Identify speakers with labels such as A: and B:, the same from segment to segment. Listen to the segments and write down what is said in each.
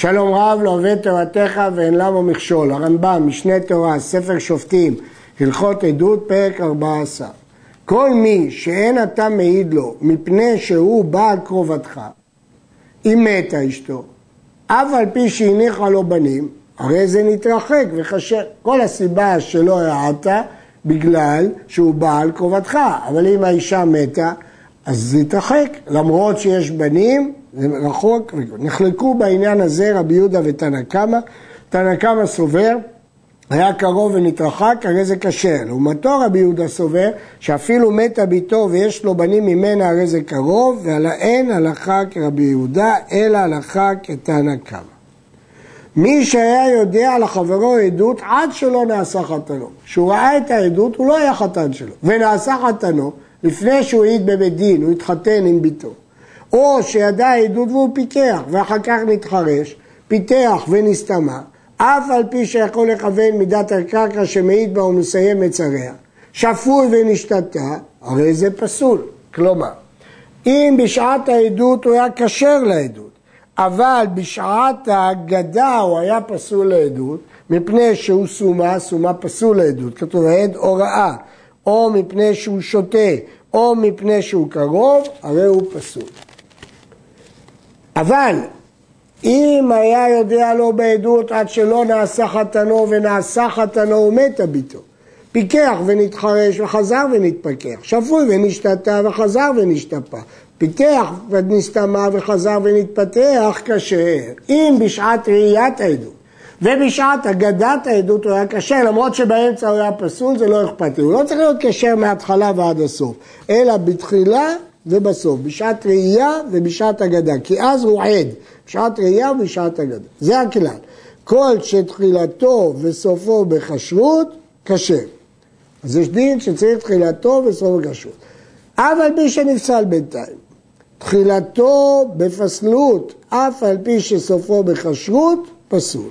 A: שלום רב לא עובד תורתך ואין למה מכשול. הרמב"ם, משנה תורה, ספר שופטים, הלכות עדות, פרק 14. כל מי שאין אתה מעיד לו מפני שהוא בעל קרובתך, אם מתה אשתו, אף על פי שהניחה לו בנים, הרי זה נתרחק וחשב. כל הסיבה שלא העדת, בגלל שהוא בעל קרובתך, אבל אם האישה מתה, אז זה יתרחק, למרות שיש בנים, זה רחוק, נחלקו בעניין הזה רבי יהודה ותנא קמא, תנא קמא סובר, היה קרוב ונתרחק, הרי זה כשר. לעומתו רבי יהודה סובר, שאפילו מתה ביתו ויש לו בנים ממנה, הרי זה קרוב, ועל האין הלכה כרבי יהודה, אלא הלכה כתנא קמא. מי שהיה יודע לחברו עדות עד שלא נעשה חתנו. כשהוא ראה את העדות, הוא לא היה חתן שלו, ונעשה חתנו, לפני שהוא העיד בבית דין, הוא התחתן עם ביתו. או שידע עדות והוא פיתח, ואחר כך נתחרש, פיתח ונסתמה, אף על פי שיכול לכוון מידת הקרקע שמעיד בה ומסיים את צריה, שפוי ונשתתה, הרי זה פסול. כלומר, אם בשעת העדות הוא היה כשר לעדות, אבל בשעת ההגדה הוא היה פסול לעדות, מפני שהוא סומה, סומה פסול לעדות, כתוב העד הוראה, או מפני שהוא שותה, או מפני שהוא קרוב, הרי הוא פסול. אבל אם היה יודע לו בעדות עד שלא נעשה חתנו ונעשה חתנו ומתה ביתו, פיקח ונתחרש וחזר ונתפכח, שפוי ונשתתה וחזר ונשתפה, פיתח ונסתמה וחזר ונתפתח כשר, אם בשעת ראיית העדות ובשעת אגדת העדות הוא היה כשר, למרות שבאמצע הוא היה פסול, זה לא אכפתי. הוא לא צריך להיות כשר מההתחלה ועד הסוף, אלא בתחילה ובסוף, בשעת ראייה ובשעת אגדה, כי אז הוא עד, בשעת ראייה ובשעת אגדה. זה הכלל. כל שתחילתו וסופו בכשרות, כשר. אז יש דין שצריך תחילתו וסופו בכשרות. אף על פי שנפסל בינתיים, תחילתו בפסלות, אף על פי שסופו בכשרות, פסול.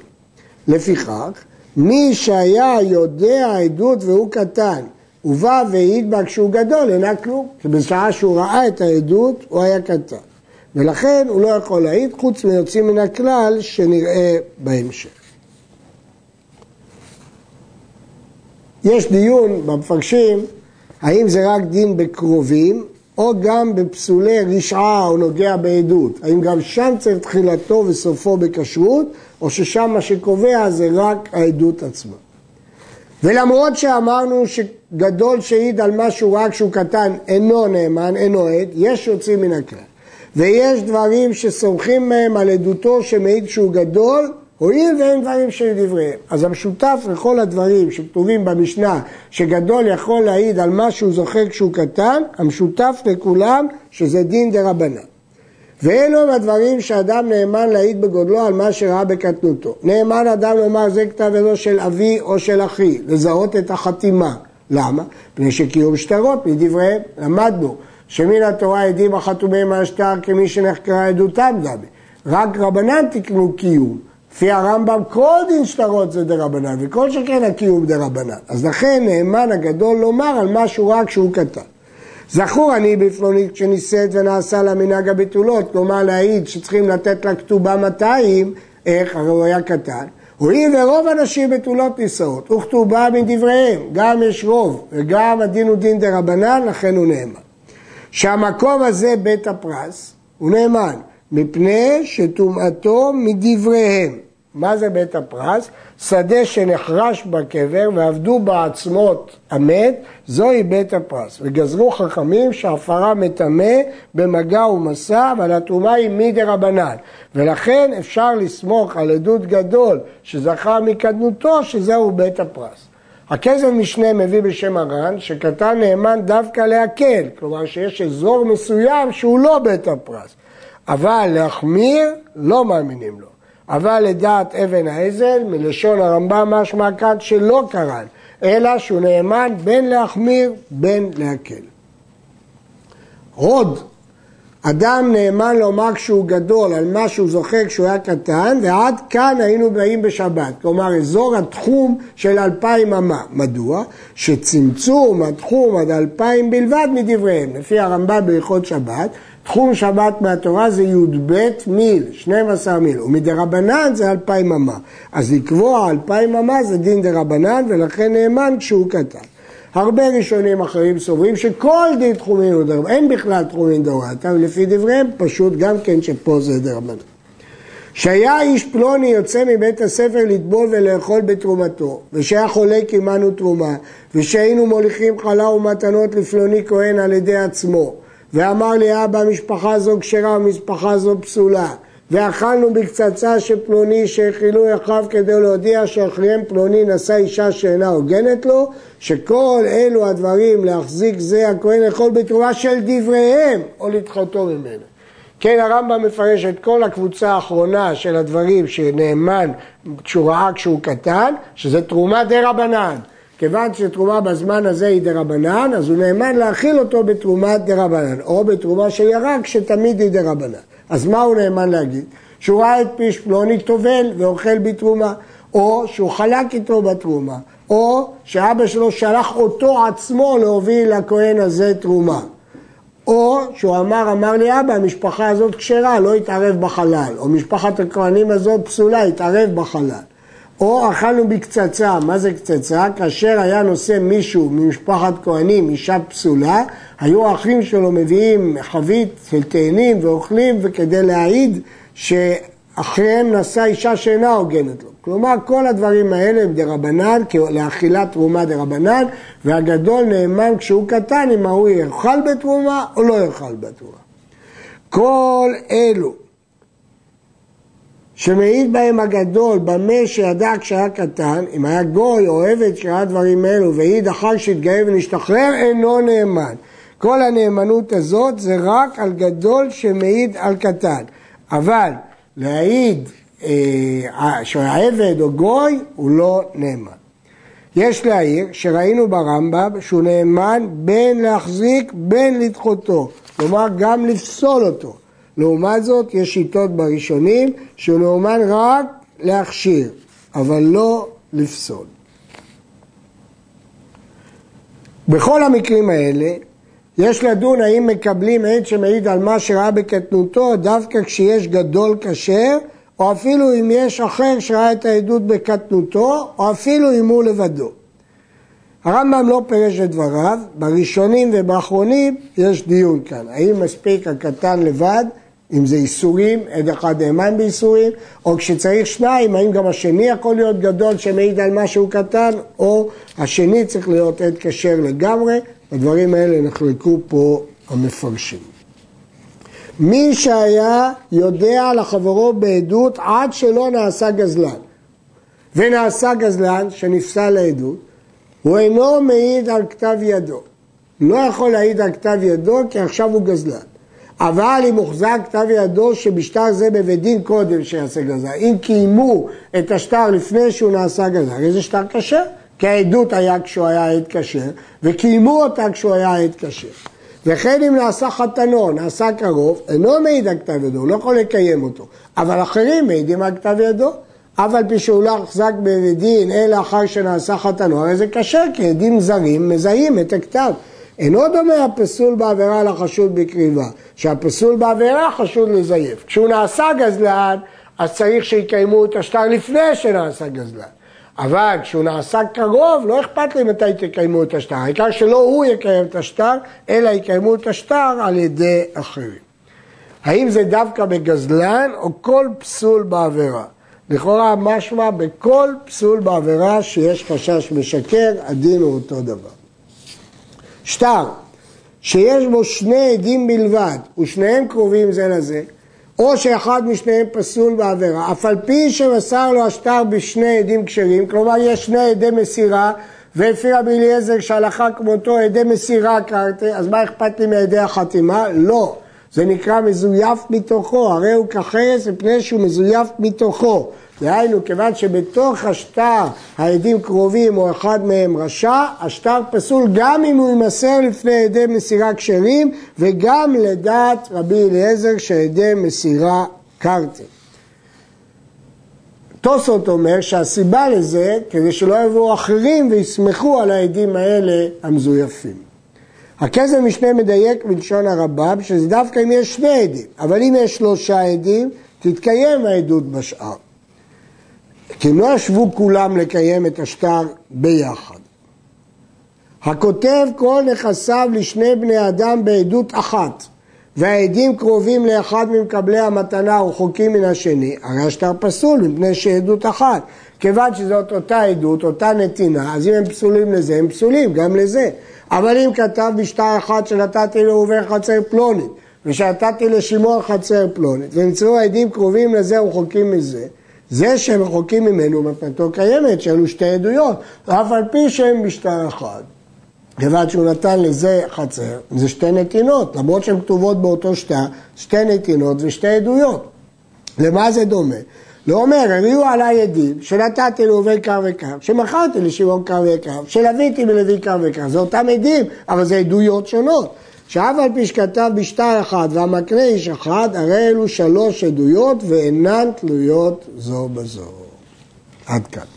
A: לפיכך, מי שהיה יודע עדות והוא קטן, ובא והעיד בה כשהוא גדול, אינה כלום. כי בשעה שהוא ראה את העדות, הוא היה קטן. ולכן הוא לא יכול להעיד, חוץ מיוצאים מן הכלל, שנראה בהמשך. יש דיון במפרשים, האם זה רק דין בקרובים, או גם בפסולי רשעה או נוגע בעדות. האם גם שם צריך תחילתו וסופו בכשרות, או ששם מה שקובע זה רק העדות עצמה. ולמרות שאמרנו שגדול שהעיד על משהו רק כשהוא קטן אינו נאמן, אינו עד, יש יוצאים מן הכלל. ויש דברים שסומכים מהם על עדותו שמעיד שהוא גדול, הואיל ואין דברים של דבריהם. אז המשותף לכל הדברים שכתובים במשנה, שגדול יכול להעיד על מה שהוא זוכר כשהוא קטן, המשותף לכולם שזה דין דה רבנן. ואלו הם הדברים שאדם נאמן להעיד בגודלו על מה שראה בקטנותו. נאמן אדם לומר זה כתב ידו של אבי או של אחי, לזהות את החתימה. למה? מפני שקיום שטרות מדבריהם. למדנו שמן התורה עדים החתומים על השטר כמי שנחקרה עדותם דמי. רק רבנן תקנו קיום. לפי הרמב"ם כל דין שטרות זה דרבנן, וכל שכן הקיום דרבנן. אז לכן נאמן הגדול לומר על משהו רק שהוא קטן. זכור אני בפלונית כשנישאת ונעשה לה מנהג הבתולות, כלומר להעיד שצריכים לתת לה כתובה 200, איך? הרי הוא היה קטן. הואיל ורוב הנשים בתולות נישאות, וכתובה מדבריהם, גם יש רוב, וגם הדין הוא דין דה רבנן, לכן הוא נאמן. שהמקום הזה בית הפרס, הוא נאמן, מפני שטומאתו מדבריהם. מה זה בית הפרס? שדה שנחרש בקבר ועבדו בעצמות המת, זוהי בית הפרס. וגזרו חכמים שהפרה מטמא במגע ומסע, אבל הטומאה היא מדי רבנן. ולכן אפשר לסמוך על עדות גדול שזכה מקדמותו, שזהו בית הפרס. הכסף משנה מביא בשם הר"ן, שקטן נאמן דווקא להקל, כלומר שיש אזור מסוים שהוא לא בית הפרס. אבל להחמיר, לא מאמינים לו. אבל לדעת אבן העזל, מלשון הרמב"ם משמע כאן שלא קרן, אלא שהוא נאמן בין להחמיר בין להקל. עוד, אדם נאמן לומר כשהוא גדול על מה שהוא זוכר כשהוא היה קטן, ועד כאן היינו באים בשבת. כלומר, אזור התחום של אלפיים אמה. מדוע? שצמצום התחום עד אלפיים בלבד מדבריהם. לפי הרמב"ם בהלכות שבת, תחום שבת מהתורה זה י"ב מיל, 12 מיל, ומדרבנן זה אלפיים אמה. אז לקבוע אלפיים אמה זה דין דרבנן, ולכן נאמן כשהוא קטן. הרבה ראשונים אחרים סוברים שכל דין תחומין הוא דרבנן, אין בכלל תחומין דאורייתא, ולפי דבריהם פשוט גם כן שפה זה דרבנן. שהיה איש פלוני יוצא מבית הספר לטבול ולאכול בתרומתו, ושהיה חולה קימנו תרומה, ושהיינו מוליכים חלה ומתנות לפלוני כהן על ידי עצמו, ואמר לי אבא משפחה זו כשרה ומשפחה זו פסולה, ואכלנו בקצצה של פלוני שהאכילו אחיו כדי להודיע שאחריהם פלוני נשא אישה שאינה הוגנת לו, שכל אלו הדברים להחזיק זה הכהן לאכול בתרומה של דבריהם או לדחותו ממנו. כן, הרמב"ם מפרש את כל הקבוצה האחרונה של הדברים שנאמן כשהוא ראה כשהוא קטן, שזה תרומה דרבנן. כיוון שתרומה בזמן הזה היא דרבנן, אז הוא נאמן להאכיל אותו בתרומת דרבנן, או בתרומה של ירק שתמיד היא דרבנן. אז מה הוא נאמן להגיד? שהוא ראה את איש פלוני טובל ואוכל בתרומה, או שהוא חלק איתו בתרומה, או שאבא שלו שלח אותו עצמו להוביל לכהן הזה תרומה. או שהוא אמר, אמר לי אבא, המשפחה הזאת כשרה, לא יתערב בחלל, או משפחת הכהנים הזאת פסולה, יתערב בחלל. או אכלנו בקצצה, מה זה קצצה? כאשר היה נושא מישהו ממשפחת כהנים, אישה פסולה, היו האחים שלו מביאים חבית של תאנים ואוכלים, וכדי להעיד שאחריהם נשא אישה שאינה הוגנת לו. כלומר, כל הדברים האלה הם דרבנן, לאכילת תרומה דרבנן, והגדול נאמן כשהוא קטן אם ההוא יאכל בתרומה או לא יאכל בתרומה. כל אלו שמעיד בהם הגדול במה שידע כשהיה קטן, אם היה גוי או עבד שראה דברים אלו והעיד אחר שהתגאה ונשתחרר, אינו נאמן. כל הנאמנות הזאת זה רק על גדול שמעיד על קטן. אבל להעיד אה, שהוא עבד או גוי, הוא לא נאמן. יש להעיר שראינו ברמב"ם שהוא נאמן בין להחזיק בין לדחותו, כלומר גם לפסול אותו. לעומת זאת יש שיטות בראשונים שהוא רק להכשיר, אבל לא לפסול. בכל המקרים האלה יש לדון האם מקבלים עד שמעיד על מה שראה בקטנותו דווקא כשיש גדול כשר או אפילו אם יש אחר שראה את העדות בקטנותו או אפילו אם הוא לבדו. הרמב"ם לא פירש את דבריו, בראשונים ובאחרונים יש דיון כאן, האם מספיק הקטן לבד אם זה איסורים, עד אחד נאמן באיסורים, או כשצריך שניים, האם גם השני יכול להיות גדול שמעיד על משהו קטן, או השני צריך להיות עד כשר לגמרי, הדברים האלה נחלקו פה המפרשים. מי שהיה יודע לחברו בעדות עד שלא נעשה גזלן, ונעשה גזלן שנפסל לעדות, הוא אינו מעיד על כתב ידו. לא יכול להעיד על כתב ידו כי עכשיו הוא גזלן. אבל אם הוחזק כתב ידו שבשטר זה בבית דין קודם שיעשה גזל. אם קיימו את השטר לפני שהוא נעשה גזל, הרי זה שטר כשר, כי העדות היה כשהוא היה עד כשר, וקיימו אותה כשהוא היה עד כשר. וכן אם נעשה חתנו, נעשה קרוב, אינו מעיד על כתב ידו, לא יכול לקיים אותו. אבל אחרים מעידים על כתב ידו. אף על פי שהוא לא הוחזק בבית דין אלא אחר שנעשה חתנו, הרי זה כשר, כי עדים זרים מזהים את הכתב. אינו דומה הפסול בעבירה לחשוד בקריבה, שהפסול בעבירה חשוד לזייף. כשהוא נעשה גזלן, אז צריך שיקיימו את השטר לפני שנעשה גזלן. אבל כשהוא נעשה קרוב, לא אכפת לי מתי תקיימו את השטר. העיקר שלא הוא יקיים את השטר, אלא יקיימו את השטר על ידי אחרים. האם זה דווקא בגזלן או כל פסול בעבירה? לכאורה משמע בכל פסול בעבירה שיש חשש משקר, הדין הוא אותו דבר. שטר שיש בו שני עדים בלבד ושניהם קרובים זה לזה, או שאחד משניהם פסול בעבירה, אף על פי שמסר לו השטר בשני עדים כשרים, כלומר יש שני עדי מסירה, ולפי רבי אליעזר שהלכה כמותו עדי מסירה קרתי, אז מה אכפת לי מעדי החתימה? לא. זה נקרא מזויף מתוכו, הרי הוא כחרס מפני שהוא מזויף מתוכו. דהיינו, כיוון שבתוך השטר העדים קרובים או אחד מהם רשע, השטר פסול גם אם הוא יימסר לפני עדי מסירה כשרים וגם לדעת רבי אליעזר שעדי מסירה קרתי. תוספות אומר שהסיבה לזה, כדי שלא יבואו אחרים ויסמכו על העדים האלה המזויפים. הכסף משנה מדייק בלשון הרמב"ם, שזה דווקא אם יש שני עדים, אבל אם יש שלושה עדים, תתקיים העדות בשאר. כי לא ישבו כולם לקיים את השטר ביחד. הכותב כל נכסיו לשני בני אדם בעדות אחת, והעדים קרובים לאחד ממקבלי המתנה ורחוקים מן השני, הרי השטר פסול מפני שעדות אחת. כיוון שזאת אותה עדות, אותה נתינה, אז אם הם פסולים לזה, הם פסולים גם לזה. אבל אם כתב בשטר אחד שנתתי לעובר חצר פלונית, ושנתתי לשמעון חצר פלונית, ונמצאו העדים קרובים לזה ורחוקים מזה, זה שהם רחוקים ממנו, מתנתו קיימת, שאלו שתי עדויות, אף על פי שהם בשטר אחד. כיוון שהוא נתן לזה חצר, זה שתי נתינות, למרות שהן כתובות באותו שטר, שתי נתינות ושתי עדויות. למה זה דומה? לא אומר, הביאו עליי עדים שנתתי לעובר קו וקו, שמכרתי לשמעון קו וקו, שלוויתי מלוי קו וקו, זה אותם עדים, אבל זה עדויות שונות. שאף על פי שכתב בשטר אחד והמקנה איש אחד, הרי אלו שלוש עדויות ואינן תלויות זו בזו. עד כאן.